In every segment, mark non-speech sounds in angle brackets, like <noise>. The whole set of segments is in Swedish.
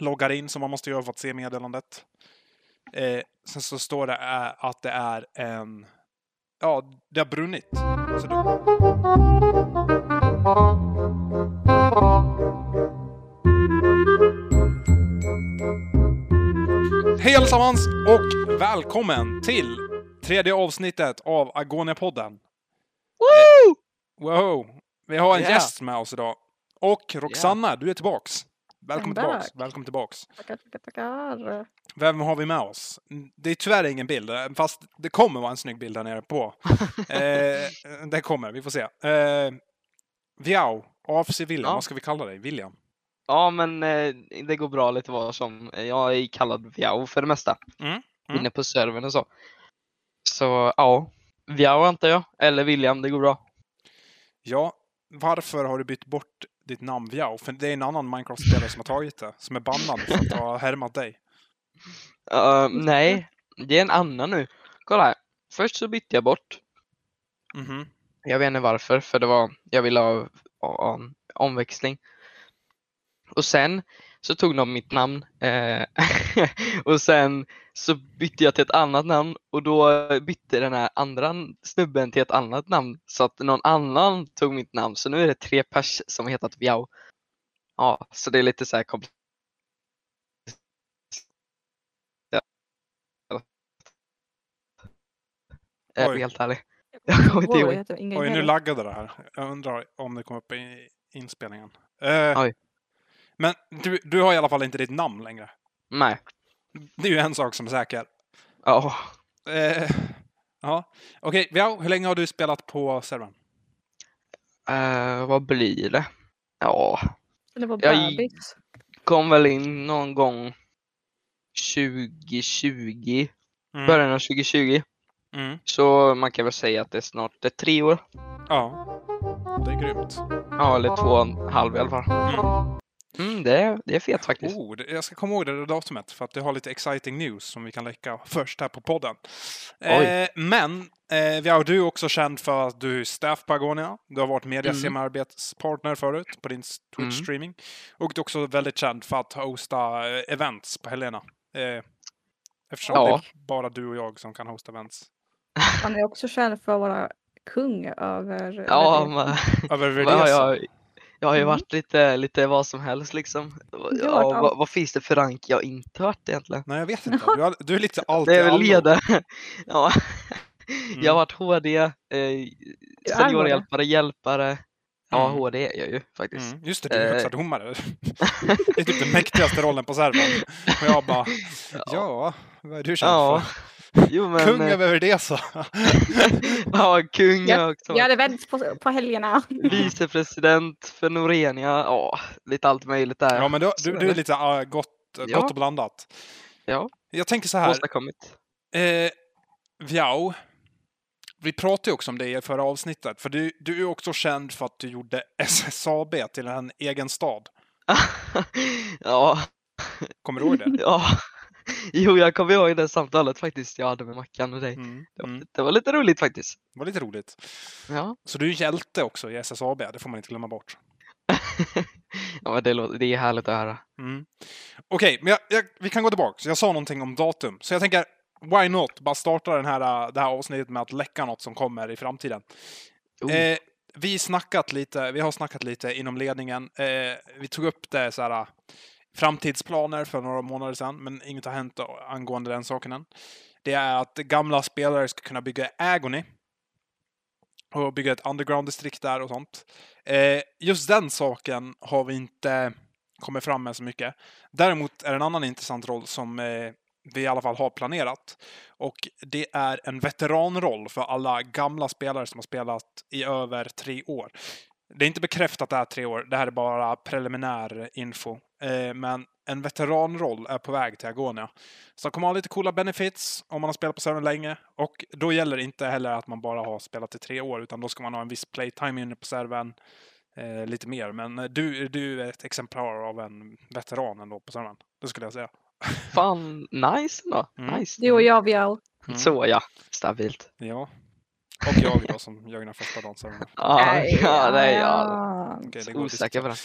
loggar in som man måste göra för att se meddelandet. Eh, sen så står det eh, att det är en... Ja, det har brunnit. Så du... Hej allesammans och välkommen till tredje avsnittet av Agonia-podden. Woo! Wow! Vi har en Yeah. gäst med oss idag. Och Roxanna, du är tillbaks. Välkommen tillbaks. Välkommen tillbaks. Tackar, tackar, tackar. Vem har vi med oss? Det är tyvärr ingen bild, eh, fast det kommer vara en snygg bild där nere på. <laughs> eh, det kommer, vi får se. Eh, Viao, AFC William, Ja. vad ska vi kalla dig? William? Ja, men eh, det går bra lite vad som. Jag är kallad Viao för det mesta. Mm, mm. Inne på servern och så. Så ja, Viao antar jag. Eller William, det går bra. Ja, varför har du bytt bort ditt namn Viao? För det är en annan Minecraft-spelare som har tagit det, som är bannad för att ha härmat dig. Uh, nej, det är en annan nu. Kolla här. Först så bytte jag bort. Mhm. Jag vet inte varför, för det var, jag ville ha, ha en omväxling. Och sen så tog de mitt namn eh, <laughs> och sen så bytte jag till ett annat namn och då bytte den här andra snubben till ett annat namn så att någon annan tog mitt namn. Så nu är det tre pers som har hetat Viao. Ja, så det är lite så här komplicerat. Jag är helt ärlig. <laughs> Jag kommer inte ihåg. Oj, nu laggade det här. Jag undrar om det kom upp i inspelningen. Eh, Oj. Men du, du har i alla fall inte ditt namn längre. Nej. Det är ju en sak som är säker. Ja. Eh, ja, okej. Viao, hur länge har du spelat på servern? Eh, vad blir det? Ja, Eller var Jag- kom väl in någon gång 2020, Mm. början av 2020. Mm. Så man kan väl säga att det är snart det är tre år. Ja, det är grymt. Ja, eller två och en halv i alla fall. Mm. Mm, det, är, det är fet faktiskt. Oh, det- jag ska komma ihåg det där datumet för att det har lite exciting news som vi kan läcka först här på podden. Eh, men eh, Viao, du är också känd för att du är staff på Agonia. Du har varit Mm. mediasamarbetspartner förut på din Twitch-streaming. Och du är också väldigt känd för att hosta eh, events på helgerna. Eh, eftersom Ja. det är bara du och jag som kan hosta events. Han är också känd för att vara kung över... Ja, över- men, Över. <laughs> jag, har ju Mm. varit lite, lite vad som helst liksom. Ja, vad, vad finns det för rank jag inte varit egentligen? Nej, jag vet inte. <laughs> Du, har, du är lite allt Det är väl ledare. <laughs> Ja. Mm. Jag har varit HD, eh, seniorhjälpare, hjälpare. Ja, Mm. HD är jag ju faktiskt. Mm, just det, du är Eh. högsta domare. <laughs> det är typ den mäktigaste rollen på servern. Och jag bara, ja, vad är du känd Ja, för? Jo men. Kung eh, över Verdesa. <laughs> ja, kung Ja, har också Vi hade events på, på helgerna. Vicepresident för Norenia. Ja, lite allt möjligt där. ja, men du, Så du, är du är det. lite uh, gott, Ja. gott och blandat. Ja. Jag tänker så här, Åstadkommit. eh, Viao, vi pratade ju också om det i förra avsnittet, för du, du är också känd för att du gjorde SSAB till en egen stad. <laughs> ja, Kommer du ihåg det? ja. <laughs> Jo, jag kommer ihåg det samtalet faktiskt jag hade med Mackan och dig. Mm, Det var, mm. det var lite roligt faktiskt. Det var lite roligt. Ja, Så du är hjälte också i SSAB, det får man inte glömma bort. <laughs> ja men det, låter, det är härligt att höra. Mm. Okej, men jag, jag, vi kan gå tillbaka. Jag sa någonting om datum. Så jag tänker, why not? Bara starta den här, äh, det här avsnittet med att läcka något som kommer i framtiden. Oh. Eh, vi, snackat lite, vi har snackat lite inom ledningen. Eh, vi tog upp det så här, äh, framtidsplaner för några månader sedan, men inget har hänt angående den saken än. Det är att gamla spelare ska kunna bygga Agony och bygga ett underground-distrikt där och sånt. Eh, just den saken har vi inte kommit fram med så mycket. Däremot är det en annan intressant roll som eh, vi i alla fall har planerat. Och det är en veteranroll för alla gamla spelare som har spelat i över tre år. Det är inte bekräftat att det är tre år, det här är bara preliminär info. Eh, men en veteranroll är på väg till Agonia. Så de kommer ha lite coola benefits om man har spelat på servern länge. Och då gäller det inte heller att man bara har spelat i tre år, utan då ska man ha en viss playtime inne på servern. Eh, lite mer, men eh, du, du är ett exemplar av en veteran ändå på servern. Det skulle jag säga. <laughs> Fan, nice då. Mm. Nice. Du och jag, Viao. Mm. Så ja, stabilt. Ja. Och jag då som gör den första dagen servern. Ja, <laughs> ja, nej, ja. ja. Okej, det går Osäker på det.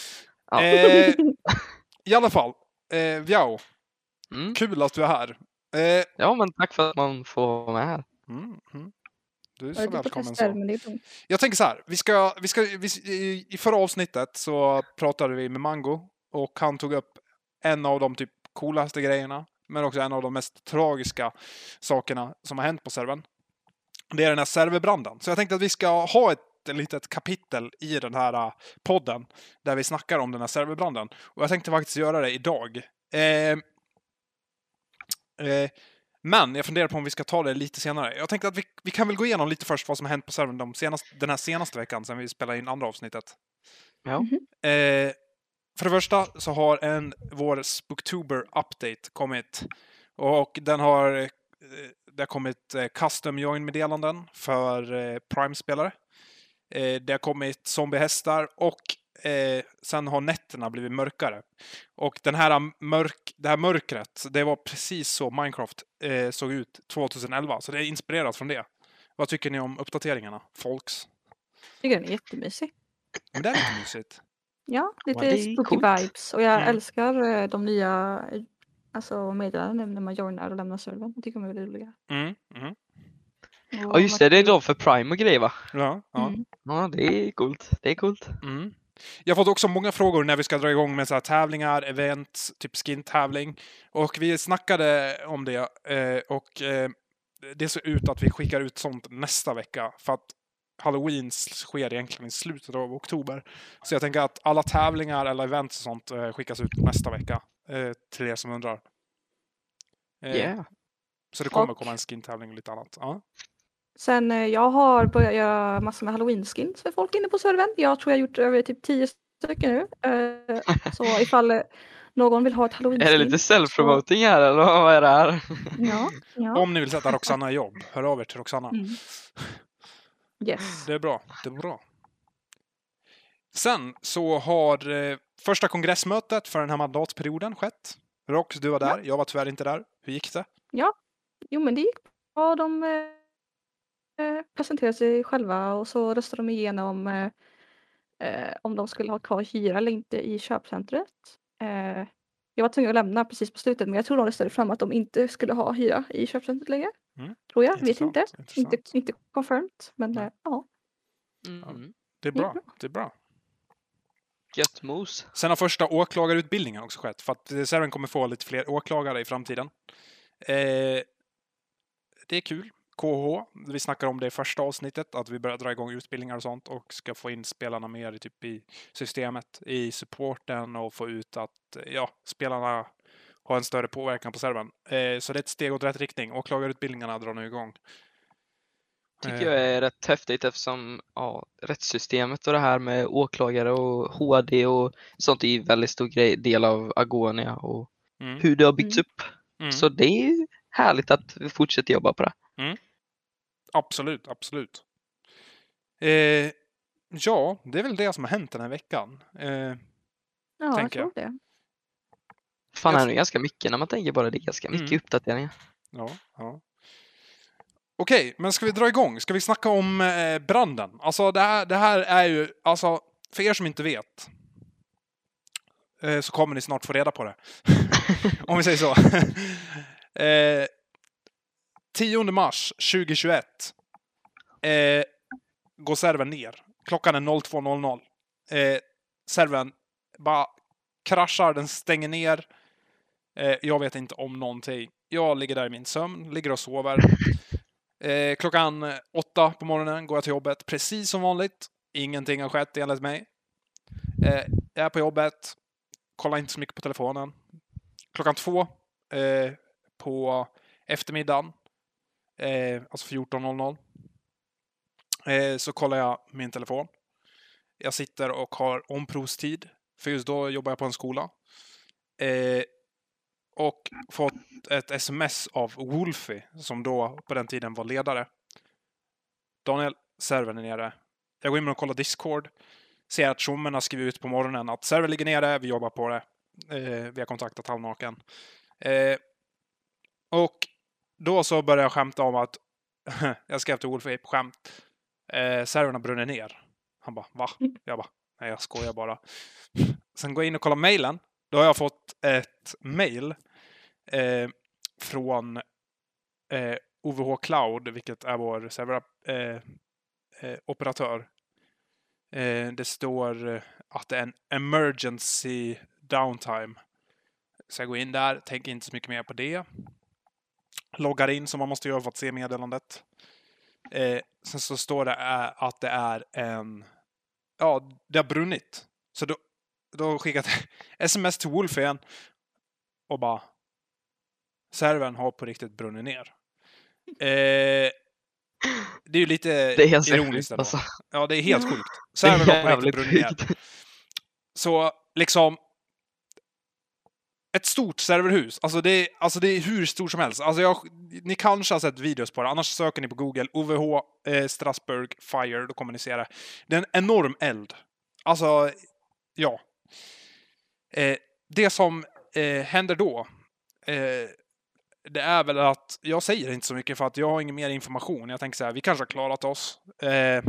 Ja. Eh, <laughs> I alla fall. eh, Viao, Mm. kul att du är här. Eh, Ja, men tack för att man får vara med här. mm, mm. Du är Jag så välkommen. Så. Jag tänker så här, vi ska, vi ska, vi, i, i förra avsnittet så pratade vi med Mango och han tog upp en av de typ coolaste grejerna, men också en av de mest tragiska sakerna som har hänt på servern. Det är den här serverbranden. Så jag tänkte att vi ska ha ett litet kapitel i den här eh, podden där vi snackar om den här serverbranden. Och jag tänkte faktiskt göra det idag. Eh, eh, men jag funderar på om vi ska ta det lite senare. Jag tänkte att vi, vi kan väl gå igenom lite först vad som har hänt på servern de senaste, den här senaste veckan sedan vi spelade in andra avsnittet. Ja. Eh, för det första så har en vår Spooktober update kommit. Och den har, eh, det har kommit eh, custom join-meddelanden för eh, Prime-spelare. Eh, det har kommit zombiehästar och eh, sen har nätterna blivit mörkare. Och den här mörk, det här mörkret, det var precis så Minecraft eh, såg ut 2011. Så det är inspirerat från det. Vad tycker ni om uppdateringarna, folks? Jag tycker den är jättemysig. Men det är lite mysigt. Ja, lite Ja, det är spooky coolt. vibes. Och jag Mm. älskar eh, de nya eh, alltså, meddelandena när man joinar och lämnar servern. Jag tycker de är väldigt roliga. Mm, mm. Ja, just man det. Det är då för Prime och grejer va? Ja, ja. Mm. Ja, det är coolt. Det är coolt. Mm. Jag har fått också många frågor när vi ska dra igång med så här tävlingar, event, typ skin-tävling. Och vi snackade om det eh, och eh, det ser ut att vi skickar ut sånt nästa vecka. För att Halloween sker egentligen i slutet av oktober. Så jag tänker att alla tävlingar eller event och sånt eh, skickas ut nästa vecka. Eh, till er som undrar. Eh, Yeah. Så det kommer Och- komma en skin-tävling och lite annat. Ja. Sen eh, jag har börjat göra massor med halloween-skins för folk inne på servern. Jag tror jag har gjort över typ tio stycken nu. Eh, så <laughs> ifall eh, någon vill ha ett halloween-skin. Är det lite self-promoting här eller vad är det här? Ja. ja. Om ni vill sätta Roxanna i jobb, hör av er till Roxanna. Mm. Yes. Det är bra. Det är bra. Sen så har eh, första kongressmötet för den här mandatperioden skett. Rox, du var där. Jag var tyvärr inte där. Hur gick det? Jo men det gick bra. De presenterade sig själva och så röstade de igenom eh, eh, om de skulle ha kvar hyra eller inte i köpcentret. Eh, jag var tvungen att lämna precis på slutet men jag tror de röstade fram att de inte skulle ha hyra i köpcentret längre. Mm, Tror jag, vet Intressant, inte. intressant. Inte, inte confirmed men eh, ja. Mm. Det är det är bra. Det är bra. Gött mos. Sen har första åklagarutbildningen också skett. För att Serven kommer få lite fler åklagare i framtiden. Eh, det är kul. KH, vi snackar om det i första avsnittet, att vi börjar dra igång utbildningar och sånt och ska få in spelarna mer i, typ i systemet, i supporten och få ut att ja, spelarna har en större påverkan på servern. Eh, så det är ett steg åt rätt riktning. Åklagarutbildningarna drar nu igång. Tycker Eh, jag är rätt häftigt eftersom ja, rättssystemet och det här med åklagare och HD och sånt är ju väldigt stor grej, del av Agonia och Mm, hur det har byggts Mm. upp. mm. Så det är ju härligt att vi fortsätter jobba på det. Absolut, absolut. Eh, ja, det är väl det som har hänt den här veckan. Eh, Ja, jag Tänker jag. tror det. Fan, Jag det är nog ganska mycket när man tänker bara det är ganska mycket Mm. uppdateringar. ja, ja. Okej, men ska vi dra igång? Ska vi snacka om eh, branden? Alltså det här, det här är ju, alltså för er som inte vet eh, så kommer ni snart få reda på det. <laughs> om vi säger så. <laughs> eh, 10 mars 2021 eh, går servern ner. Klockan är 02.00. Eh, servern bara kraschar, den stänger ner. Eh, jag vet inte om någonting. Jag ligger där i min sömn, ligger och sover. Eh, klockan åtta på morgonen går jag till jobbet, precis som vanligt. Ingenting har skett enligt mig. Eh, jag är på jobbet, kollar inte så mycket på telefonen. Klockan två eh, på eftermiddagen, eh, alltså 14.00, eh, så kollar jag min telefon. Jag sitter och har omprovstid, för just då jobbar jag på en skola. Eh, och fått ett sms av Wolfie, som då på den tiden var ledare. Daniel, servern är nere. Jag går in och kollar Discord. Ser att tjommen har skrivit ut på morgonen att servern ligger nere, vi jobbar på det. Eh, vi har kontaktat halvnaken. Eh, och då så började jag skämta om att <laughs> jag skrev till Wolf Ape, skämt. Eh, servern har brunnit ner. Han bara, va? Jag bara, nej jag skojar bara. <laughs> Sen går jag in och kollar mejlen Då har jag fått ett mejl. eh, från eh, OVH Cloud, vilket är vår server, eh, eh, operatör. Eh, det står eh, att det är en emergency downtime. Så jag går in där, tänker inte så mycket mer på det. Loggar in som man måste göra för att se meddelandet. Eh, sen så står det eh, att det är en... Ja, det har brunnit. Så då, då skickade jag <laughs> sms till Wolf igen och bara servern har på riktigt brunnit ner. Eh, det är ju lite är ironiskt sjukt alltså. Ja, det är helt sjukt. Servern har på riktigt brunnit ner. Så liksom ett stort serverhus. Alltså det, är, alltså det är hur stort som helst. Alltså jag, ni kanske har sett videos på det, annars söker ni på Google OVH eh, Strasbourg Fire, då kommer ni se det. Det är en enorm eld. Alltså, ja. Eh, det som eh, händer då, eh, det är väl att jag säger inte så mycket för att jag har ingen mer information. Jag tänker så här, vi kanske har klarat oss. Eh,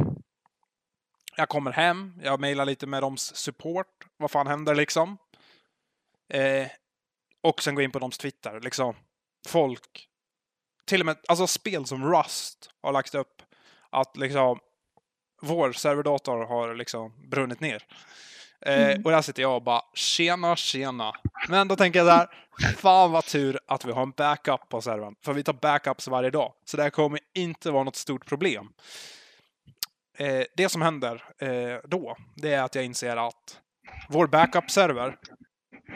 jag kommer hem, jag mejlar lite med dem support. Vad fan händer liksom? Eh, och sen gå in på deras Twitter. Liksom. Folk, till och med alltså spel som Rust har lagt upp att liksom vår serverdator har liksom brunnit ner. Eh, Mm. Och där sitter jag och bara tjena, tjena. Men då tänker jag där, fan vad tur att vi har en backup på servern. För vi tar backups varje dag. Så det här kommer inte vara något stort problem. Eh, det som händer eh, då, det är att jag inser att vår backup-server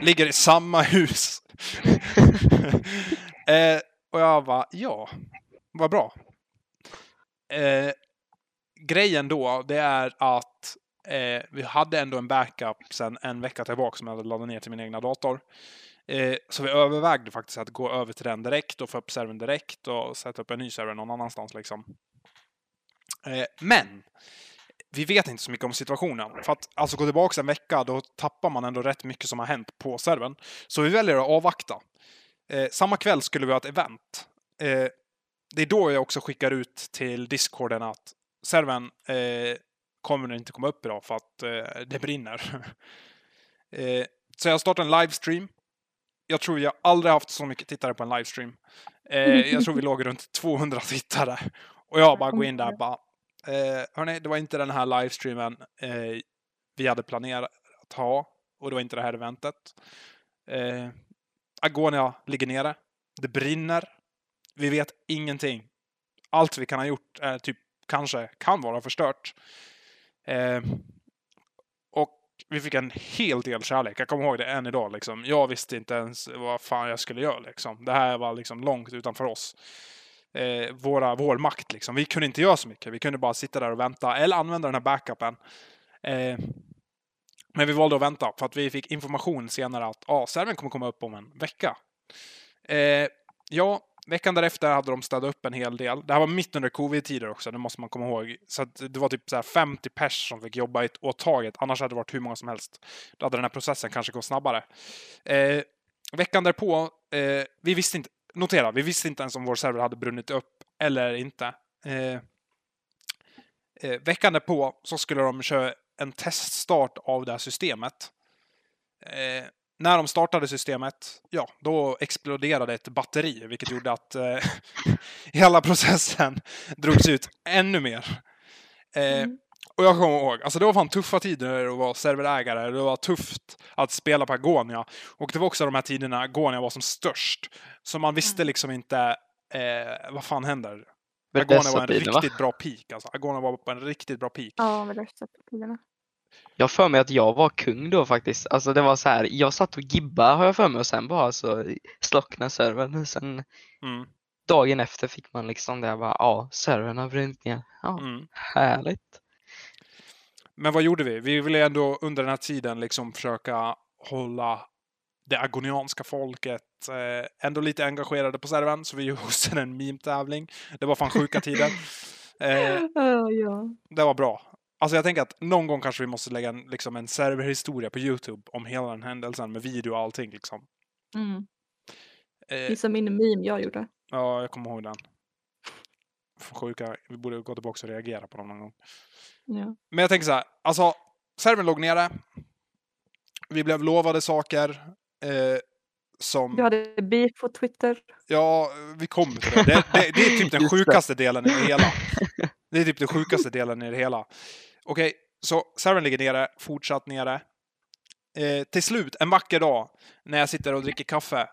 ligger i samma hus. <laughs> eh, och jag bara, ja, vad bra. Eh, grejen då, det är att eh, vi hade ändå en backup sen en vecka tillbaka som jag hade laddat ner till min egna dator. Eh, så vi övervägde faktiskt att gå över till den direkt och få upp servern direkt och sätta upp en ny server någon annanstans liksom. Eh, men vi vet inte så mycket om situationen. För att alltså gå tillbaka en vecka, då tappar man ändå rätt mycket som har hänt på servern. Så vi väljer att avvakta. Eh, samma kväll skulle vi ha ett event. Eh, det är då jag också skickar ut till discorden att servern eh, kommer inte komma upp idag för att eh, det brinner. <laughs> eh, så jag startar en livestream. Jag tror jag aldrig haft så mycket tittare på en livestream. Eh, jag tror vi <laughs> låg runt 200 tittare. Och jag bara går in där och bara Eh, hörni, det var inte den här livestreamen eh, vi hade planerat att ha. Och det var inte det här eventet. Eh, Agonia ligger nere. Det brinner. Vi vet ingenting. Allt vi kan ha gjort är typ kanske kan vara förstört. Eh, och vi fick en hel del kärlek. Jag kommer ihåg det än idag. Liksom. Jag visste inte ens vad fan jag skulle göra. Liksom. Det här var liksom långt utanför oss eh, våra, vår makt. Liksom. Vi kunde inte göra så mycket. Vi kunde bara sitta där och vänta eller använda den här backupen. Eh, men vi valde att vänta för att vi fick information senare att ah, servern kommer komma upp om en vecka. Eh, ja, veckan därefter hade de städat upp en hel del. Det här var mitt under covid-tider också, det måste man komma ihåg. Så att det var typ så här 50 pers som fick jobba i ett åt taget. Annars hade det varit hur många som helst. Då hade den här processen kanske gått snabbare. Eh, veckan därpå, eh, vi visste inte, notera, vi visste inte ens om vår server hade brunnit upp eller inte. Eh, eh, veckan därpå så skulle de köra en teststart av det här systemet. Eh, när de startade systemet, ja, då exploderade ett batteri, vilket gjorde att eh, <laughs> hela processen drogs ut ännu mer. Eh, Mm och jag kommer ihåg, alltså det var fan tuffa tider att vara serverägare. Det var tufft att spela på Agonia. Och det var också de här tiderna Agonia var som störst. Så man visste Mm. liksom inte, eh, vad fan händer? Agonia var en tiden va? riktigt bra peak. Alltså. Agonia var på en riktigt bra peak. Ja, med dessa tiderna. Jag för mig att jag var kung då faktiskt. Alltså det var så här, jag satt och gibba har jag för mig och sen bara så slocknade servern. Sen Mm, dagen efter fick man liksom det bara, ja, servern har brunnit ner. Ja, mm. härligt. Men vad gjorde vi? Vi ville ändå under den här tiden liksom försöka hålla det agonianska folket eh, ändå lite engagerade på servern. Så vi hostade en meme-tävling. Det var fan sjuka tider. Eh, <laughs> Ja, ja. det var bra. Alltså jag tänker att någon gång kanske vi måste lägga en, liksom en serverhistoria på Youtube om hela den händelsen med video och allting. Liksom. Mm. Eh, Gissa min meme jag gjorde. ja, jag kommer ihåg den. Sjuka. Vi borde gå tillbaka och reagera på dem någon gång. Ja. Men jag tänker så här, alltså servern låg nere. Vi blev lovade saker eh, som... Du hade beef på Twitter. Ja, vi kommer till det. Det, det, det är typ den <laughs> sjukaste delen i det hela. Det är typ den sjukaste delen i det hela. Okej, så servern ligger nere, fortsatt nere. Eh, till slut, en vacker dag, när jag sitter och dricker kaffe,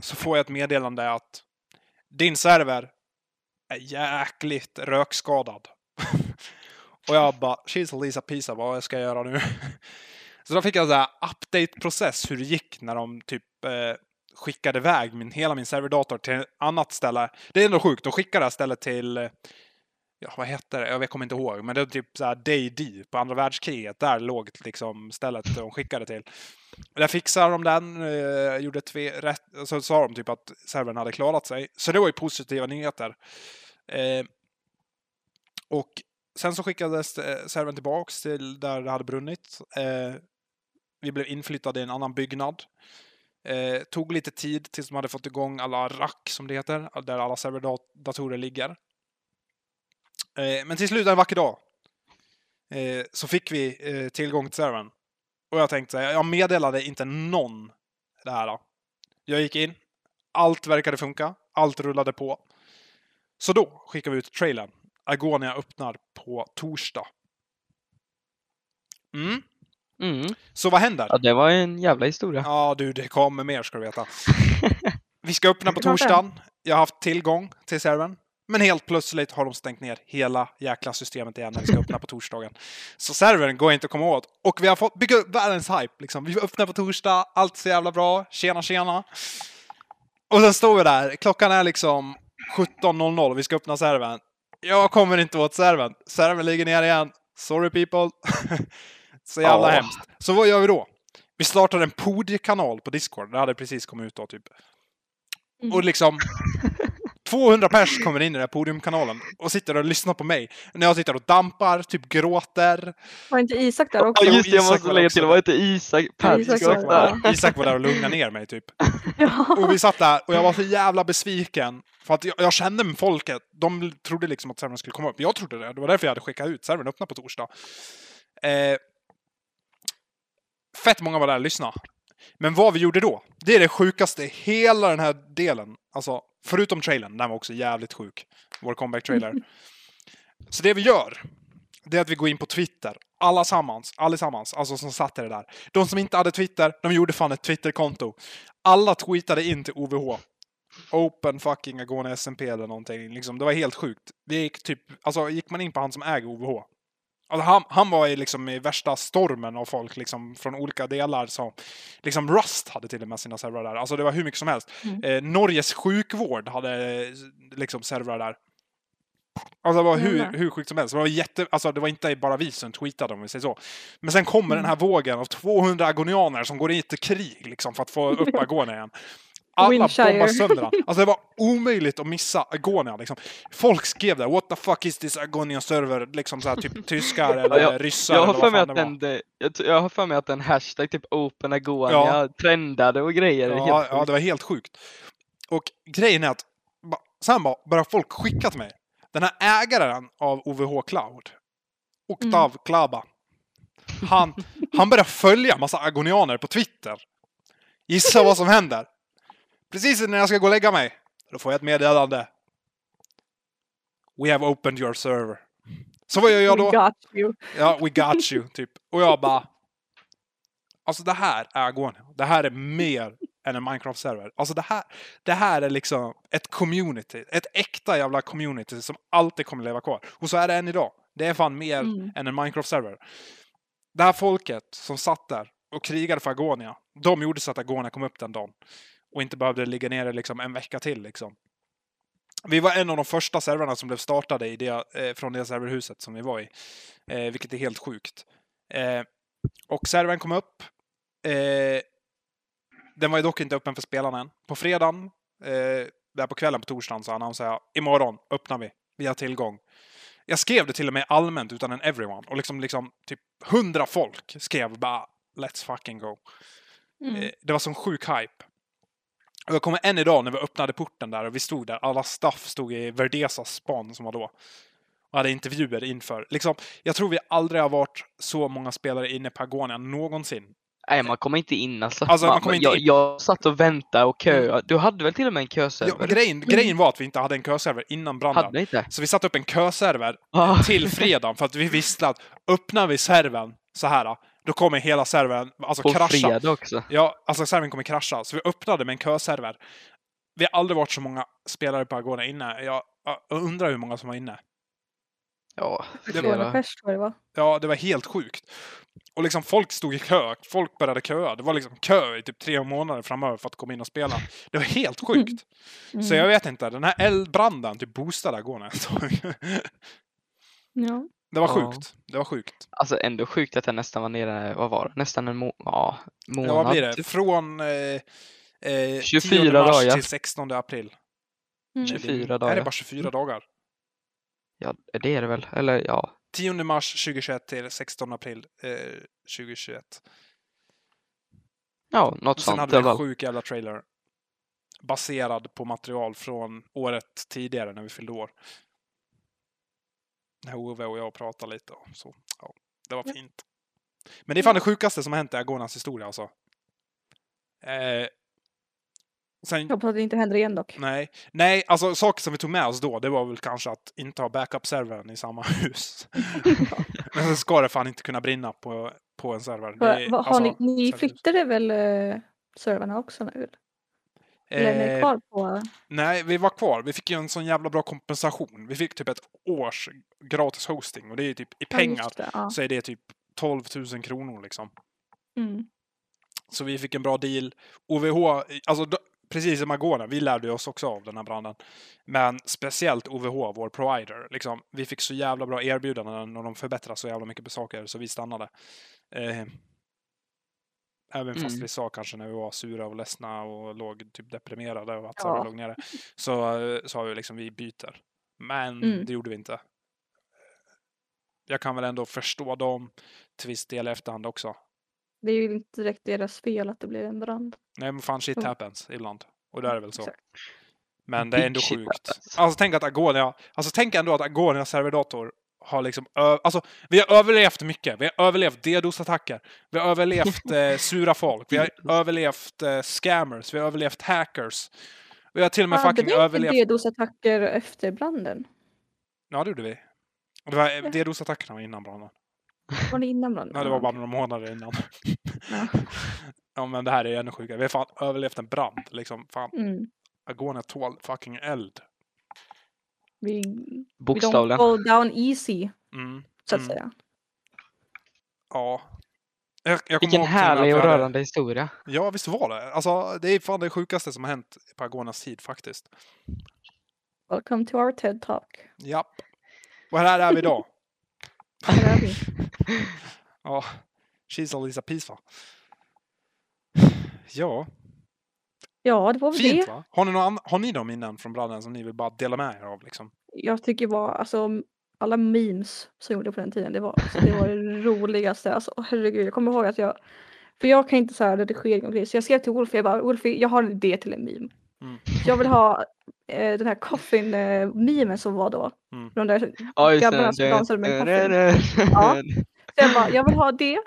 så får jag ett meddelande att din server är jäkligt rökskadad. <laughs> och jag bara, she's Lisa Pisa, vad ska jag göra nu? <laughs> så då fick jag en update-process hur det gick när de typ eh, skickade iväg min, hela min serverdator till ett annat ställe. Det är ändå sjukt, de skickade det här stället till eh, Ja, vad hette det? Jag kommer inte ihåg. Men det var typ såhär Day på andra världskriget. Där låg liksom stället de skickade till. Där fixade de den. Eh, gjorde tve, rätt, så sa de typ att servern hade klarat sig. Så det var ju positiva nyheter. Eh, och sen så skickades eh, servern tillbaks till där det hade brunnit. Eh, vi blev inflyttade i en annan byggnad. Eh, tog lite tid tills de hade fått igång alla rack som det heter, där alla serverdatorer ligger. Eh, men till slut en vacker dag eh, så fick vi eh, tillgång till servern. Och jag tänkte så här, jag meddelade inte någon det här. Då. Jag gick in, allt verkade funka, allt rullade på. Så då skickade vi ut trailern. Agonia öppnar på torsdag. Mm. Mm. Så vad händer? Ja, det var en jävla historia. Ja du, det kommer mer ska du veta. <laughs> Vi ska öppna på torsdagen. Jag har haft tillgång till servern. Men helt plötsligt har de stängt ner hela jäkla systemet igen när vi ska öppna på torsdagen. Så servern går inte att komma åt. Och vi har fått bygga upp världens hype. Liksom. Vi öppnar på torsdag, allt så jävla bra. Tjena, tjena. Och sen står vi där. Klockan är liksom 17.00 och vi ska öppna servern. Jag kommer inte åt servern. Servern ligger ner igen. Sorry people. <laughs> så jävla Ja. hemskt. Så vad gör vi då? Vi startar en podiekanal på Discord. Det hade precis kommit ut då typ. Mm. Och liksom <laughs> 200 pers kommer in i den här podiumkanalen och sitter och lyssnar på mig. När jag sitter och dampar, typ gråter. Var inte Isak där också? Ja just det, jag måste var lägga till, där. var inte Isak Persson var där? Isak var där och lugnade ner mig typ. <laughs> Ja. Och vi satt där och jag var så jävla besviken. För att jag, jag kände med folket. De trodde liksom att servern skulle komma upp. Jag trodde det. Det var därför jag hade skickat ut. Servern öppnar på torsdag. Eh, fett många var där och lyssnade. Men vad vi gjorde då, det är det sjukaste i hela den här delen. Alltså, förutom trailern, den var också jävligt sjuk. Vår comeback-trailer. Så det vi gör, det är att vi går in på Twitter. Allasammans, allesammans, alltså som satt det där. De som inte hade Twitter, de gjorde fan ett Twitterkonto. Alla tweetade in till OVH. Open fucking Agone SMP eller någonting. Liksom, det var helt sjukt. Det gick typ, alltså gick man in på han som äger OVH. Alltså han, han var i, liksom, i värsta stormen av folk liksom, från olika delar. Som, liksom Rust hade till och med sina servrar där. Alltså det var hur mycket som helst. Mm. Eh, Norges sjukvård hade liksom servrar där. Alltså det var hur, Jävlar. hur sjukt som helst. Det var, jätte, alltså det var inte bara vi som tweetade om vi säger så. Men sen kommer Mm. den här vågen av 200 agonianer som går in till krig liksom, för att få <laughs> upp Agonia igen. Alla Windshire. bombar sönder den. Alltså det var omöjligt att missa Agonia. Liksom. Folk skrev där, what the fuck is this Agonia server? Liksom så här, typ <laughs> tyskar eller jag- ryssar Jag eller har, vad för mig fan att det var. den, det- jag, har för mig att en hashtag typ Open Agonia Ja. trendade och grejer. Ja, ja, det var helt sjukt. Och grejen är att sen bara började folk skicka till mig. Den här ägaren av OVH Cloud, Oktav Klaba, han, han började följa massa agonianer på Twitter. Gissa vad som händer? Precis när jag ska gå och lägga mig, då får jag ett meddelande. We have opened your server. Så vad gör jag då? We got you. Ja, we got you, typ. Och jag bara... Alltså det här är Agonia. Det här är mer än en Minecraft-server. Alltså det här, det här är liksom ett community. Ett äkta jävla community som alltid kommer leva kvar. Och så är det än idag. Det är fan mer Mm. än en Minecraft-server. Det här folket som satt där och krigade för Agonia, de gjorde så att Agonia kom upp den dagen. Och inte behövde ligga nere liksom en vecka till. Liksom. Vi var en av de första servrarna som blev startade i det, eh, från det serverhuset som vi var i. Eh, vilket är helt sjukt. Eh, och servern kom upp. Eh, den var ju dock inte öppen för spelarna än. På fredagen, eh, där på kvällen på torsdagen, så annonserade jag imorgon öppnar vi. Vi har tillgång. Jag skrev det till och med allmänt utan en everyone. Och liksom, liksom typ hundra folk skrev bara Let's fucking go. Mm. Eh, Det var som sjuk hype. Och jag kommer än idag när vi öppnade porten där och vi stod där. Alla staff stod i Verdesas span som var då. Och hade intervjuer inför. Liksom, jag tror vi aldrig har varit så många spelare inne på Agonia någonsin. Nej, man kommer inte in alltså. Alltså, man kommer inte jag, in. jag satt och väntade och köade. Du hade väl till och med en Ja, köserver? grejen, grejen var att vi inte hade en köserver innan branden. hade inte? Så vi satte upp en köserver Ah. till fredagen för att vi visste att öppnar vi servern så här, då kommer hela servern alltså På krascha. fredag också. Ja, alltså servern kommer krascha. Så vi öppnade med en köserver. Vi har aldrig varit så många spelare på Agona inne. Jag, jag undrar hur många som var inne. Ja, Det 200 flera. pers jag det var. Ja, det var helt sjukt. Och liksom folk stod i kö. Folk började köa. Det var liksom kö i typ tre månader framöver för att komma in och spela. Det var helt sjukt. Mm. Så jag vet inte, den här eldbranden typ boostade Agona ett tag. Ja. Det var Ja. sjukt. Det var sjukt. Alltså ändå sjukt att jag nästan var nere, vad var det? Nästan en må ja, månad. Ja, vad blir det? Från eh, eh, 24 10 mars dagar. till 16 april. Mm. 24 Är det dagar. bara 24 dagar? Ja, det är det väl? Eller ja. 10 mars 2021 till 16 april eh, 2021. Ja, något Och sen sånt hade vi en sjuk jävla trailer. Baserad på material från året tidigare när vi fyllde år. När Ove och jag pratade lite och så. Ja, det var fint. Men det är fan det sjukaste som har hänt i Agonas historia alltså. Eh, sen, Jag hoppas att det inte händer igen dock. nej, nej, alltså saker som vi tog med oss då, det var väl kanske att inte ha backup-servern i samma <laughs> hus. <laughs> Men så ska det fan inte kunna brinna på, på en server. Det har alltså, ni, ni serverhus. flyttade väl eh, servrarna också nu? Eller är ni Eh, kvar på? Nej, vi var kvar. Vi fick ju en sån jävla bra kompensation. Vi fick typ ett års gratis hosting och det är typ i pengar det, ja. så är det typ 12 000 kronor liksom. Mm. Så vi fick en bra deal. OVH, alltså precis som Agona, vi lärde oss också av den här branden. Men speciellt OVH, vår provider, liksom, vi fick så jävla bra erbjudanden och de förbättrade så jävla mycket på saker så vi stannade. Eh, även fast Mm. vi sa kanske när vi var sura och ledsna och låg typ deprimerade och att Ja. låg nere. Så eh, sa vi liksom vi byter. Men Mm. det gjorde vi inte. Jag kan väl ändå förstå dem till viss del i efterhand också. Det är ju inte direkt deras fel att det blev en brand. Nej men fan shit Mm. happens ibland. Och det är väl så. Exakt. Men det är ändå sjukt. Alltså tänk att Agonia, alltså tänk ändå att Agonia serverdator har liksom, alltså vi har överlevt mycket. Vi har överlevt DDoS-attacker. Vi har överlevt <laughs> eh, sura folk. Vi har överlevt eh, scammers. Vi har överlevt hackers. Vi har till och med Hade fucking vi inte överlevt... DDoS-attacker efter branden? Ja det gjorde vi. Det var, DDoS-attackerna var innan branden. Var det innan branden? Ja, det var bara några månader innan. Ja. <laughs> ja men det här är ännu sjukare. Vi har fan överlevt en brand. Liksom, fan, Mm. Agonia tål fucking eld. Vi, we Bokstavligen. don't go down easy, Mm. så att mm. säga. Ja. Jag, jag Vilken härlig och rörande historia. Ja, visst var det. Alltså, det är fan det sjukaste som har hänt på Agonas tid faktiskt. Welcome to our TED Talk. Japp. Och här är vi idag. <laughs> Här är vi. Ja, she's a Lisa va? Ja, Ja, det var väl fint det. va? Har ni, några, an- har ni några minnen från branden som ni vill bara dela med er av liksom? Jag tycker var, alltså alla memes som gjorde på den tiden, det var, alltså, det, var det <laughs> roligaste. Alltså, herregud, jag kommer ihåg att jag, för jag kan inte så här redigering och grejer, så jag skrev till Wolf, jag bara, Wolf, jag har en idé till en meme. Mm. Jag vill ha eh, den här coffin-memen som var då. Mm. De där just grabbarna som dansade med en coffin. <laughs> Ja. Så jag bara, jag vill ha det.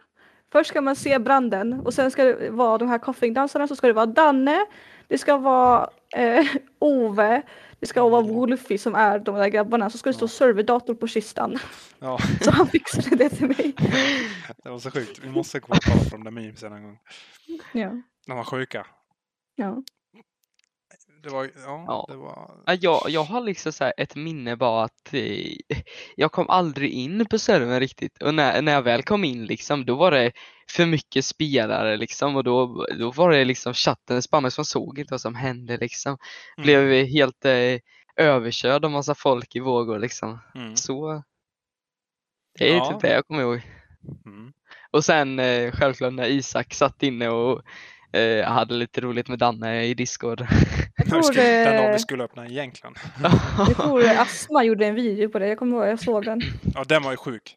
Först ska man se branden och sen ska det vara de här coffingdansarna så ska det vara Danne, det ska vara eh, <laughs> Ove, det ska vara Wolfie som är de där grabbarna, så ska det stå Ja. serverdator på kistan. Ja, <laughs> Så han fixade det till mig. <laughs> det var så sjukt. Vi måste gå och kolla på de där memesen en gång. Ja. De var sjuka. ja. Det var, ja, Ja. det var... Ja, Jag, jag har liksom så ett minne bara att eh, jag kom aldrig in på servern riktigt och när, när jag väl kom in liksom då var det för mycket spelare liksom och då, då var det liksom chatten spammades man såg inte vad som hände liksom. Mm, Blev helt eh, överkörd av massa folk i vågor liksom. mm, Så det är Ja. typ det jag kommer ihåg. mm. Och sen eh, självklart när Isak satt inne och eh, hade lite roligt med Danne i Discord. Jag När vi tror, skulle, den dagen eh, vi skulle öppna egentligen. jag tror eh, Asma gjorde en video på det, jag kommer ihåg, jag såg den. Ja, den var ju sjuk.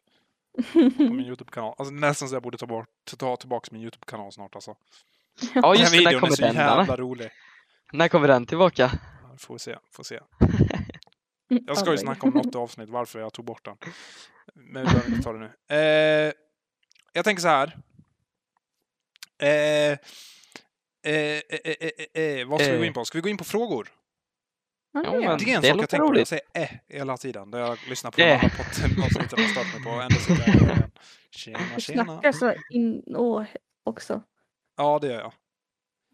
<laughs> På min YouTube-kanal. Alltså nästan så jag borde ta, bort, ta tillbaka min YouTube-kanal snart alltså. ja just den det, när videon är kommer så den Danne? jävla rolig. När kommer den tillbaka? Får se, får se. <laughs> Jag ska ju snacka om något avsnitt varför jag tog bort den. Men vi behöver inte ta det nu. Eh, jag tänker så här. Eh, eh, eh, eh, eh, eh, vad ska vi gå Eh. in på? Ska vi gå in på frågor? Ja, men- jag. Det är en det sak jag tänker på. Jag säger eh hela tiden. Där jag lyssnar på Eh. de andra poddavsnitten och stört mig på. Ändå sitter jag igen. Tjena, Du tjena. snackar så in åh, också. Ja, det gör jag.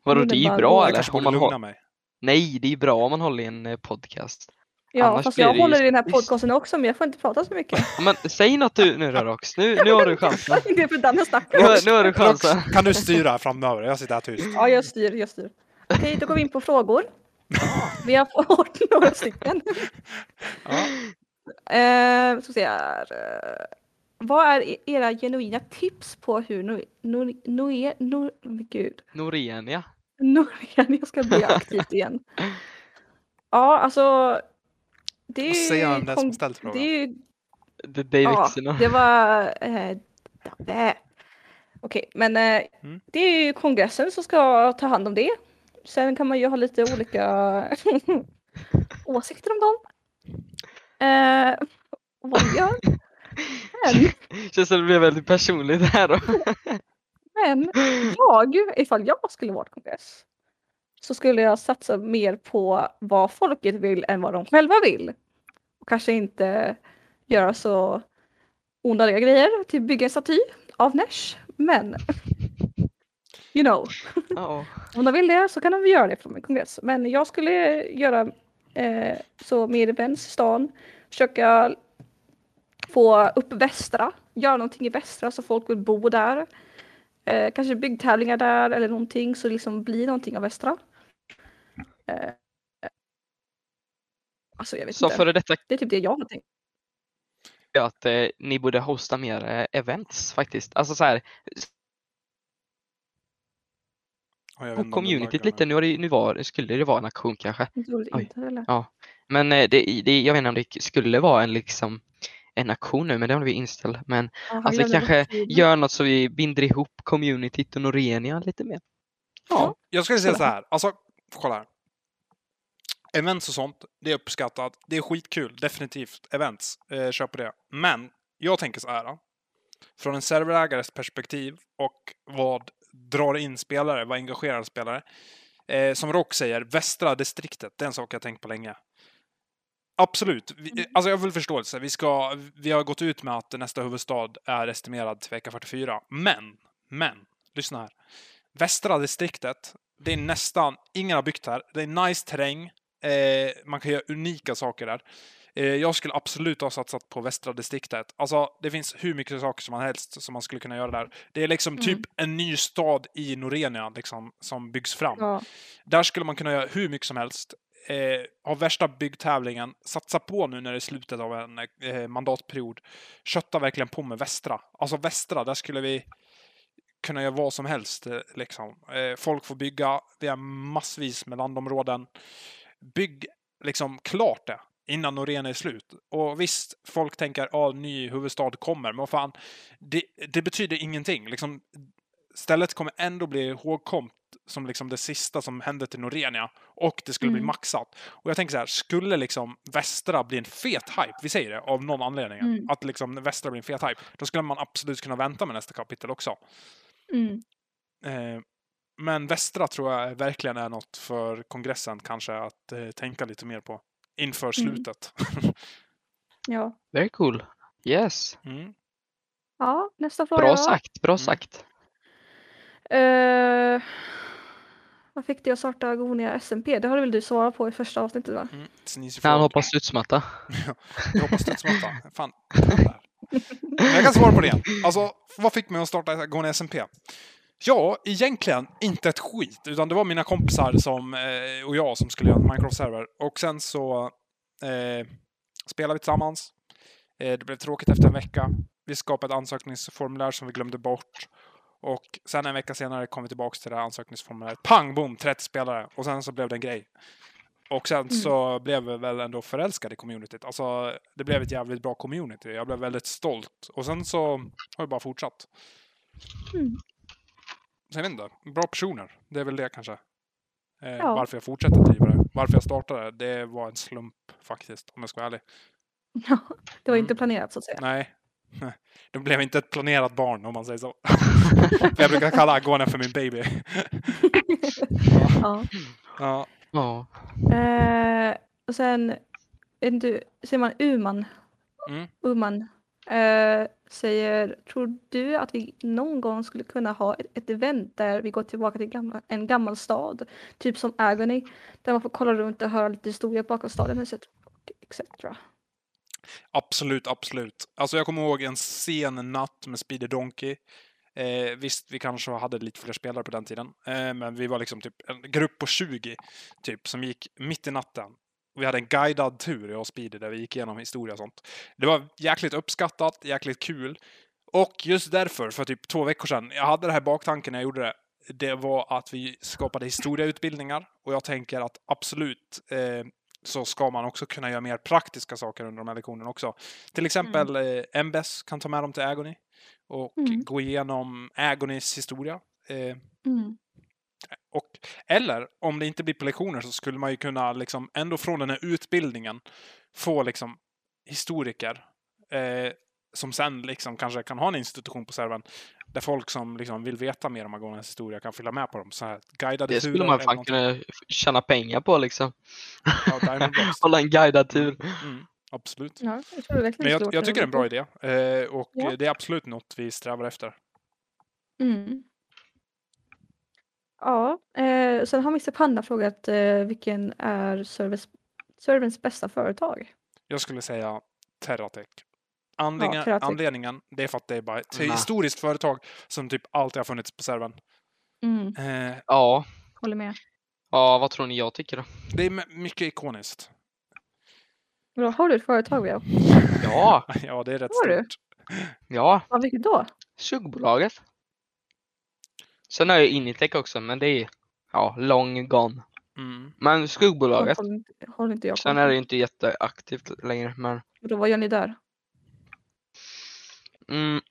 Vadå, det är ju bra Jag eller? kanske Om borde lugna mig. Nej, det är ju bra om man håller i en eh, podcast. Ja, Annars fast jag håller i den här podcasten också men jag får inte prata så mycket. Ja, <laughs> Men säg något du nu då Rox, nu, nu har du chansen. <laughs> det är för Danne Nu, snackar. har- nu har du Rox, chansen. kan du styra framöver? Jag sitter här tyst. Ja, jag styr, jag styr. Okej, då går vi in på frågor. <laughs> Vi har fått några stycken. Ja. Eh, ska se här. Eh, vad är e- era genuina tips på hur no, no, no, no, men gud. Norenia. Norén, jag ska bli aktivt igen. Ja, alltså. Det är han om den som ställt frågan? Det är ju Det är Ja, det var... Eh, Dabbe. Okej, men eh, Mm. det är ju kongressen som ska ta hand om det. Sen kan man ju ha lite olika <laughs> åsikter om dem. Eh, och vad gör. Men, <laughs> Känns som det blev väldigt personligt här då. <laughs> men jag, ifall jag skulle vara kongress, så skulle jag satsa mer på vad folket vill än vad de själva vill. Och kanske inte göra så onödiga grejer, typ bygga en staty av Nash. Men, <laughs> you know, Ja. <laughs> om de vill det så kan de göra det från min kongress. Men jag skulle göra eh, så mer events i stan, försöka få upp Västra, göra någonting i Västra så folk vill bo där. Eh, kanske byggtävlingar där eller någonting så det liksom blir någonting av Västra. Eh, alltså jag vet Så inte. före detta Det är typ det jag har tänkt. att eh, ni borde hosta mer eh, events faktiskt. Alltså så här, Ja, det communityt lite, nu, det, nu var, skulle det vara en aktion kanske. Inte eller? Men eh, det, det, jag vet inte om det skulle vara en liksom en aktion nu, men det har vi inställt. Men Ja, alltså vi glömde kanske gör något så vi binder ihop communityt och Norenia lite mer. Ja. Jag skulle säga så här. Alltså, kolla här. Events och sånt, det är uppskattat. Det är skitkul, definitivt. Events, eh, kör på det. Men jag tänker så här. Från en serverägares perspektiv och vad drar in spelare, vad engagerar spelare. Eh, som Rock säger, västra distriktet, det är en sak jag tänkt på länge. Absolut. Vi, alltså jag har full förståelse. Vi, ska, vi har gått ut med att nästa huvudstad är estimerad till vecka 44. Men, men, lyssna här. Västra distriktet, det är nästan, ingen har byggt här. Det är nice terräng. Eh, man kan göra unika saker där. Eh, jag skulle absolut ha satsat på västra distriktet. Alltså, det finns hur mycket saker som man helst som man skulle kunna göra där. Det är liksom Mm. typ en ny stad i Norenia liksom, som byggs fram. Ja. Där skulle man kunna göra hur mycket som helst. Eh, ha värsta byggtävlingen. Satsa på nu när det är slutet av en eh, mandatperiod. Kötta verkligen på med västra. Alltså västra, där skulle vi kunna göra vad som helst. Eh, liksom. eh, folk får bygga. Vi har massvis med landområden. Bygg liksom klart det innan Norena är slut. Och visst, folk tänker att ah, ny huvudstad kommer, men vad fan, det, det betyder ingenting. Liksom, stället kommer ändå bli ihågkomt som liksom det sista som hände till Norenia och det skulle bli Mm. maxat. Och jag tänker så här, skulle liksom Västra bli en fet hype, vi säger det av någon anledning, Mm. att liksom Västra blir en fet hype, då skulle man absolut kunna vänta med nästa kapitel också. Mm. Eh, men Västra tror jag verkligen är något för kongressen kanske att eh, tänka lite mer på inför Mm. slutet. <laughs> ja. Very cool. Yes. Mm. Ja, nästa fråga. Bra sagt, bra Mm. sagt. Eh, vad fick dig att starta Gonia SMP? Det har väl du svarat på i första avsnittet va? Mm. Han hoppar studsmatta. <laughs> Jag hoppas studsmatta. Fan, jag kan svara på det igen. Alltså, vad fick mig att starta Gående SMP? Ja, egentligen inte ett skit, utan det var mina kompisar som, eh, och jag som skulle göra en Minecraft-server. Och sen så eh, spelade vi tillsammans. Eh, det blev tråkigt efter en vecka. Vi skapade ett ansökningsformulär som vi glömde bort. Och sen en vecka senare kom vi tillbaka till det här ansökningsformuläret. Pang, boom, 30 spelare. Och sen så blev det en grej. Och sen så blev vi väl ändå förälskade i communityt. Alltså, det blev ett jävligt bra community. Jag blev väldigt stolt. Och sen så har vi bara fortsatt. Mm. Jag vet inte, bra personer. Det är väl det kanske. Eh, Ja. Varför jag fortsätter driva det. Varför jag startade det, det var en slump faktiskt, om jag ska vara ärlig. Ja, det var Mm. inte planerat så att säga. Nej, <laughs> det blev inte ett planerat barn om man säger så. <laughs> Jag brukar kalla Agone för min baby. Ja. Ja. Ja. Eh, och sen, inte, säger man Uman? Mm. Uman eh, säger, tror du att vi någon gång skulle kunna ha ett, ett event där vi går tillbaka till gamla, en gammal stad, typ som Agony, där man får kolla runt och höra lite historia bakom staden etc. etc. Absolut, absolut. Alltså jag kommer ihåg en sen natt med Speedy Donkey. Eh, visst, vi kanske hade lite fler spelare på den tiden, eh, men vi var liksom typ en grupp på 20 typ som gick mitt i natten. Vi hade en guidad tur, jag och Speedy, där vi gick igenom historia och sånt. Det var jäkligt uppskattat, jäkligt kul. Och just därför, för typ två veckor sedan, jag hade det här baktanken när jag gjorde det. Det var att vi skapade historieutbildningar och jag tänker att absolut eh, så ska man också kunna göra mer praktiska saker under de här lektionerna också. Till exempel eh, MBS kan ta med dem till Agony och Mm. gå igenom Agonys historia. Eh, Mm. och, eller om det inte blir på lektioner så skulle man ju kunna liksom ändå från den här utbildningen få liksom historiker eh, som sen liksom kanske kan ha en institution på servern där folk som liksom vill veta mer om Agonas historia kan fylla med på dem. Så här guidade Det skulle man eller fan kunna tjäna pengar på liksom. Ja. <laughs> Hålla en guidad tur. Mm, absolut. Ja, jag tror det verkligen Men jag, jag tycker det är en bra idé. Eh, och Ja. det är absolut något vi strävar efter. Mm. Ja, eh, sen har Mr Panda frågat eh, vilken är service, serverns bästa företag? Jag skulle säga Terratech. Anledningen, Terratech. anledningen det är för att det är bara ett Nej. historiskt företag som typ alltid har funnits på servern. Mm, Eh, Ja. håller med. Ja, vad tror ni jag tycker då? det är mycket ikoniskt. Bra, har du ett företag Leo? Ja, <laughs> Ja, det är rätt Har du? stort. ja. Ja, vilket då? Suggbolaget. Sen har jag Initech också, men det är ja, long gone. Mm. Men skuggbolaget. Håller inte, håller inte jag Sen är det inte jätteaktivt längre, men Då, vad gör ni där? mm,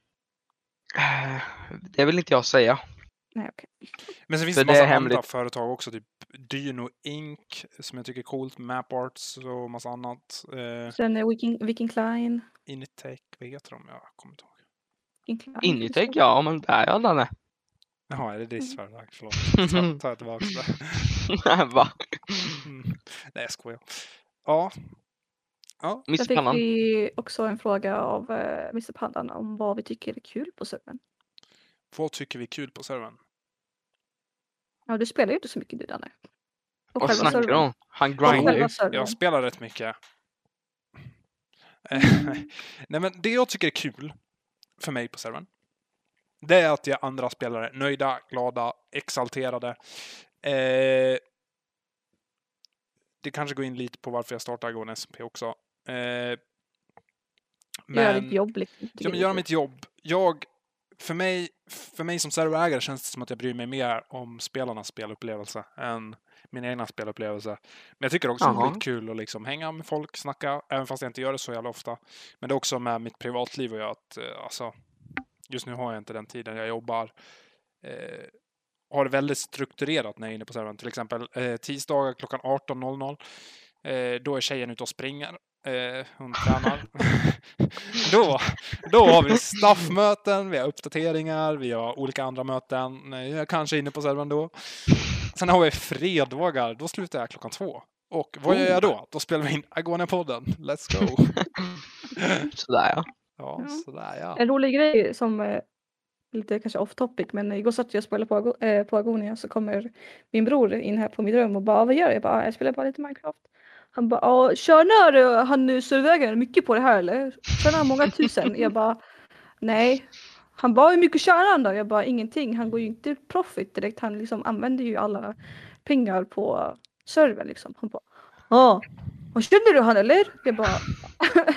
eh, det vill inte jag säga. Nej, okej. Men sen finns För det det är massa andra hemligt. företag också, typ Dyno Inc. som jag tycker är coolt, Maparts och massa annat. Eh, Sen är Viking, Viking Klein. Initech, vad heter de? Jag kommer inte ihåg. Initech, ja men där är Danne. Jaha, är det Mm. ditt företag? Förlåt. Ta, tar jag tillbaka det. <laughs> Va? Mm. Nej, jag skojar. Ja. Ja, Mr fick Pannan. vi också en fråga av eh, Mr Pandan om vad vi tycker är kul på servern. vad tycker vi är kul på servern? Ja, du spelar ju inte så mycket du Danne. Och Vad själva snackar du servern. om? Han grindar ju. Jag spelar rätt mycket. <laughs> Nej, men det jag tycker är kul för mig på servern, det är att jag andra spelare nöjda, glada, exalterade. Eh, det kanske går in lite på varför jag startade Agone SP också. Eh, Göra ditt jobb. Liksom. Ja, men göra mitt jobb. Jag, för mig, för mig som serverägare känns det som att jag bryr mig mer om spelarnas spelupplevelse än min egna spelupplevelse. Men jag tycker också det är skitkul att liksom hänga med folk, snacka, även fast jag inte gör det så jävla ofta. Men det är också med mitt privatliv och jag att, eh, alltså, just nu har jag inte den tiden. Jag jobbar, eh, har det väldigt strukturerat när jag är inne på servern. Till exempel eh, tisdagar klockan 18.00. Eh, då är tjejen ute och springer. Eh, hon tränar. <laughs> då, då har vi staffmöten, vi har uppdateringar, vi har olika andra möten. Eh, Jag är kanske inne på servern då. Sen har vi fredagar, då slutar jag klockan två. Och vad gör jag då? Då spelar vi in Agone-podden. Let's go! <laughs> Sådär ja. Ja, Ja. sådär ja. En rolig grej som eh, lite kanske off topic men igår satt jag och spelade på, Ago- eh, på Agonia så kommer min bror in här på mitt rum och bara vad gör du? Jag bara "Ah, jag spelar bara lite Minecraft. Han bara "Ja, tjänar eh, han eh, serverägaren mycket på det här eller? Tjänar han många tusen? Jag bara nej. Han bara hur mycket tjänar han då? Jag bara ingenting. Han går ju inte profit direkt. Han liksom använder ju alla pengar på servern liksom. Han bara ja. Och känner du han eller? Jag bara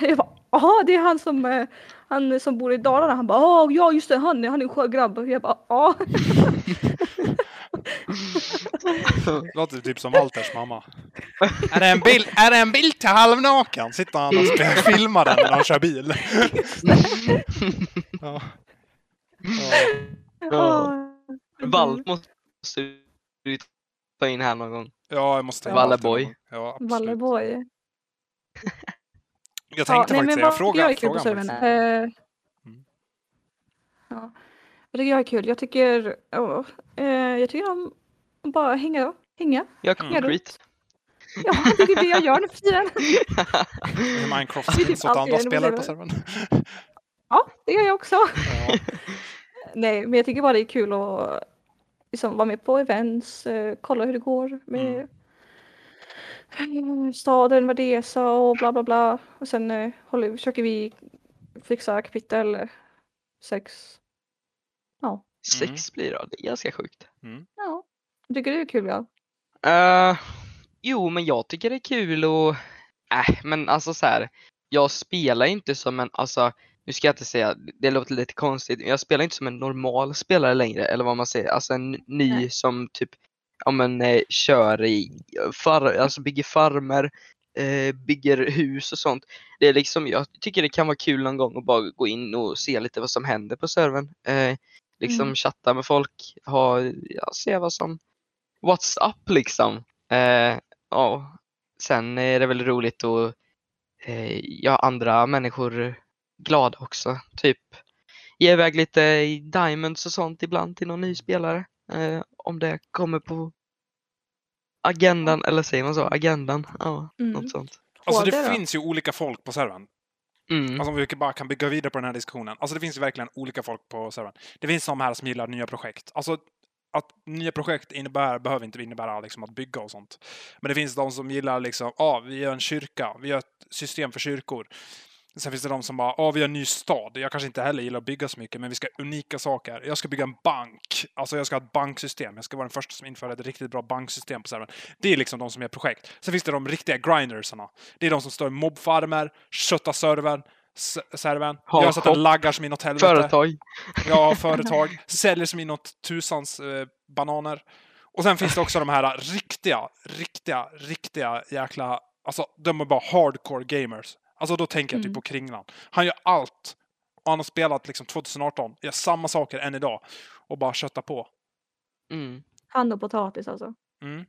<laughs> jag bara ja det är han som, eh, han som bor i Dalarna. Han bara "Ja, just det, han, han är en sjögrabb. Jag bara ja. <laughs> Låter typ som Walters mamma. Är det en bild, är det en bild till halvnaken? Sitter han och spelar, filmar den när han kör bil. <laughs> ja. Ja. Ja. Valt måste du ta in här någon gång. ja, jag måste... Valleboy. Ja. Valleboy. <laughs> Jag tänkte faktiskt säga, vad fråga, jag är kul på faktiskt. Eh, Mm. ja. Jag tycker jag är kul. Jag tycker, ja, eh, jag tycker om att bara hänga. hänga. Jag Mm. concrete. Ja, det är det jag gör nu för tiden. Minecraft finns åt andra spelare på servern. Ja, det gör jag också. Ja. <laughs> Nej, men jag tycker bara det är kul att liksom, vara med på events, eh, kolla hur det går med eh, staden, vad det är så och bla bla bla. Och sen eh, håller, försöker vi fixa kapitel sex. Ja, Sex blir det, det är ganska sjukt. ja. Jag tycker det är kul ja. Eh, jo, men jag tycker det är kul och äh, men alltså så här. Jag spelar inte som en, alltså nu ska jag inte säga, det låter lite konstigt, men jag spelar inte som en normal spelare längre eller vad man säger, alltså en ny Nej. som typ, ja men eh, kör i, far, alltså bygger farmer, eh, bygger hus och sånt. Det är liksom, jag tycker det kan vara kul någon gång att bara gå in och se lite vad som händer på servern. Eh, liksom Mm. chatta med folk, ha, ja, se vad som, what's up liksom. Eh, ja. Sen är det väl roligt att eh, göra andra människor glada också. Typ ge iväg lite diamonds och sånt ibland till någon ny spelare. Eh, om det kommer på agendan, eller säger man så? Agendan? Ja, Mm. något sånt. Alltså det finns ju olika folk på servern. Mm. Alltså om vi bara kan bygga vidare på den här diskussionen. Alltså det finns ju verkligen olika folk på servern. Det finns de här som gillar nya projekt. Alltså att nya projekt innebär, behöver inte innebära liksom att bygga och sånt. Men det finns de som gillar liksom, ja, ah, vi gör en kyrka, vi gör ett system för kyrkor. Sen finns det de som bara, ja, ah, vi gör en ny stad. Jag kanske inte heller gillar att bygga så mycket, men vi ska ha unika saker. Jag ska bygga en bank. Alltså jag ska ha ett banksystem. Jag ska vara den första som inför ett riktigt bra banksystem på servern. Det är liksom de som är projekt. Sen finns det de riktiga grindersarna. Det är de som står i mobfarmer, köttar servern, servern, Har gör så att den shop, laggar som inåt helvete. Företag. Ja, <laughs> företag. Säljer som inåt tusans eh, bananer. Och sen finns det också de här riktiga, riktiga, riktiga jäkla... Alltså, de är bara hardcore gamers. Alltså då tänker jag typ Mm. på Kringlan. Han gör allt. Och han har spelat liksom 2018, gör samma saker än idag. Och bara köttar på. Mm. Han och potatis alltså. Mm.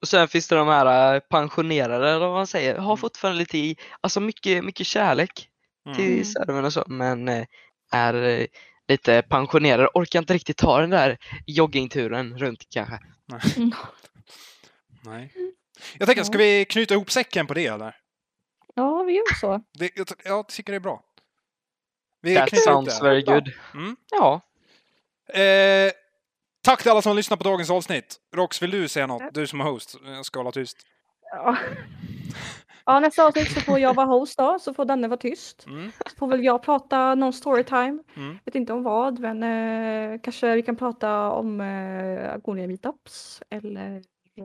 Och sen finns det de här eh, pensionerade, eller vad man säger, har Mm. fortfarande lite i, alltså mycket, mycket kärlek till Mm. servern och så, men eh, är eh, lite pensionerade, orkar inte riktigt ta den där joggingturen runt kanske. <laughs> Mm. Nej. Jag tänker, ska vi knyta ihop säcken på det eller? Ja, vi gör så. Det, jag, jag tycker det är bra. Vi That sounds det. very good. Mm. Ja, Eh, tack till alla som har lyssnat på dagens avsnitt. Rox, vill du säga något? Du som är host. Jag ska hålla tyst. Ja. ja, nästa avsnitt så får jag vara host då, så får Danne vara tyst. Mm. Så får väl jag prata någon storytime. Mm. Vet inte om vad, men eh, kanske vi kan prata om eh, Agonia meetups eller eh,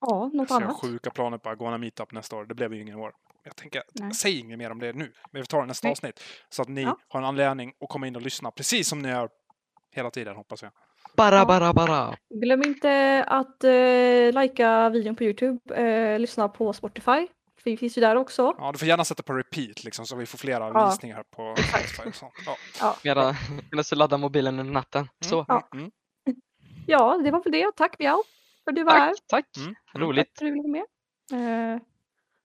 ja, något Så annat. sjuka planer på Agona Meetup nästa år. Det blev ju ingen år. Jag tänker, Nej. säg inget mer om det nu. Men vi tar det nästa Nej. avsnitt. Så att ni Ja. har en anledning att komma in och lyssna. Precis som ni gör hela tiden, hoppas jag. bara, bara, bara. Glöm inte att eh, likea videon på Youtube, eh, lyssna på Spotify. Vi finns ju där också. Ja, du får gärna sätta på repeat liksom, så vi får flera Ja. visningar på Spotify och sånt. Ja. Ja, Medan medan du laddar mobilen under natten. Så, Ja. Mm. ja det var väl det. Tack Miao för att du var tack, här. Tack, mm, roligt. Tack med. Uh,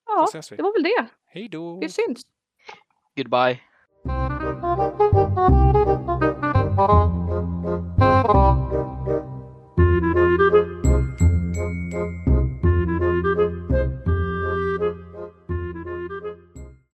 ja, det var väl det. Hej då. Vi syns. Goodbye.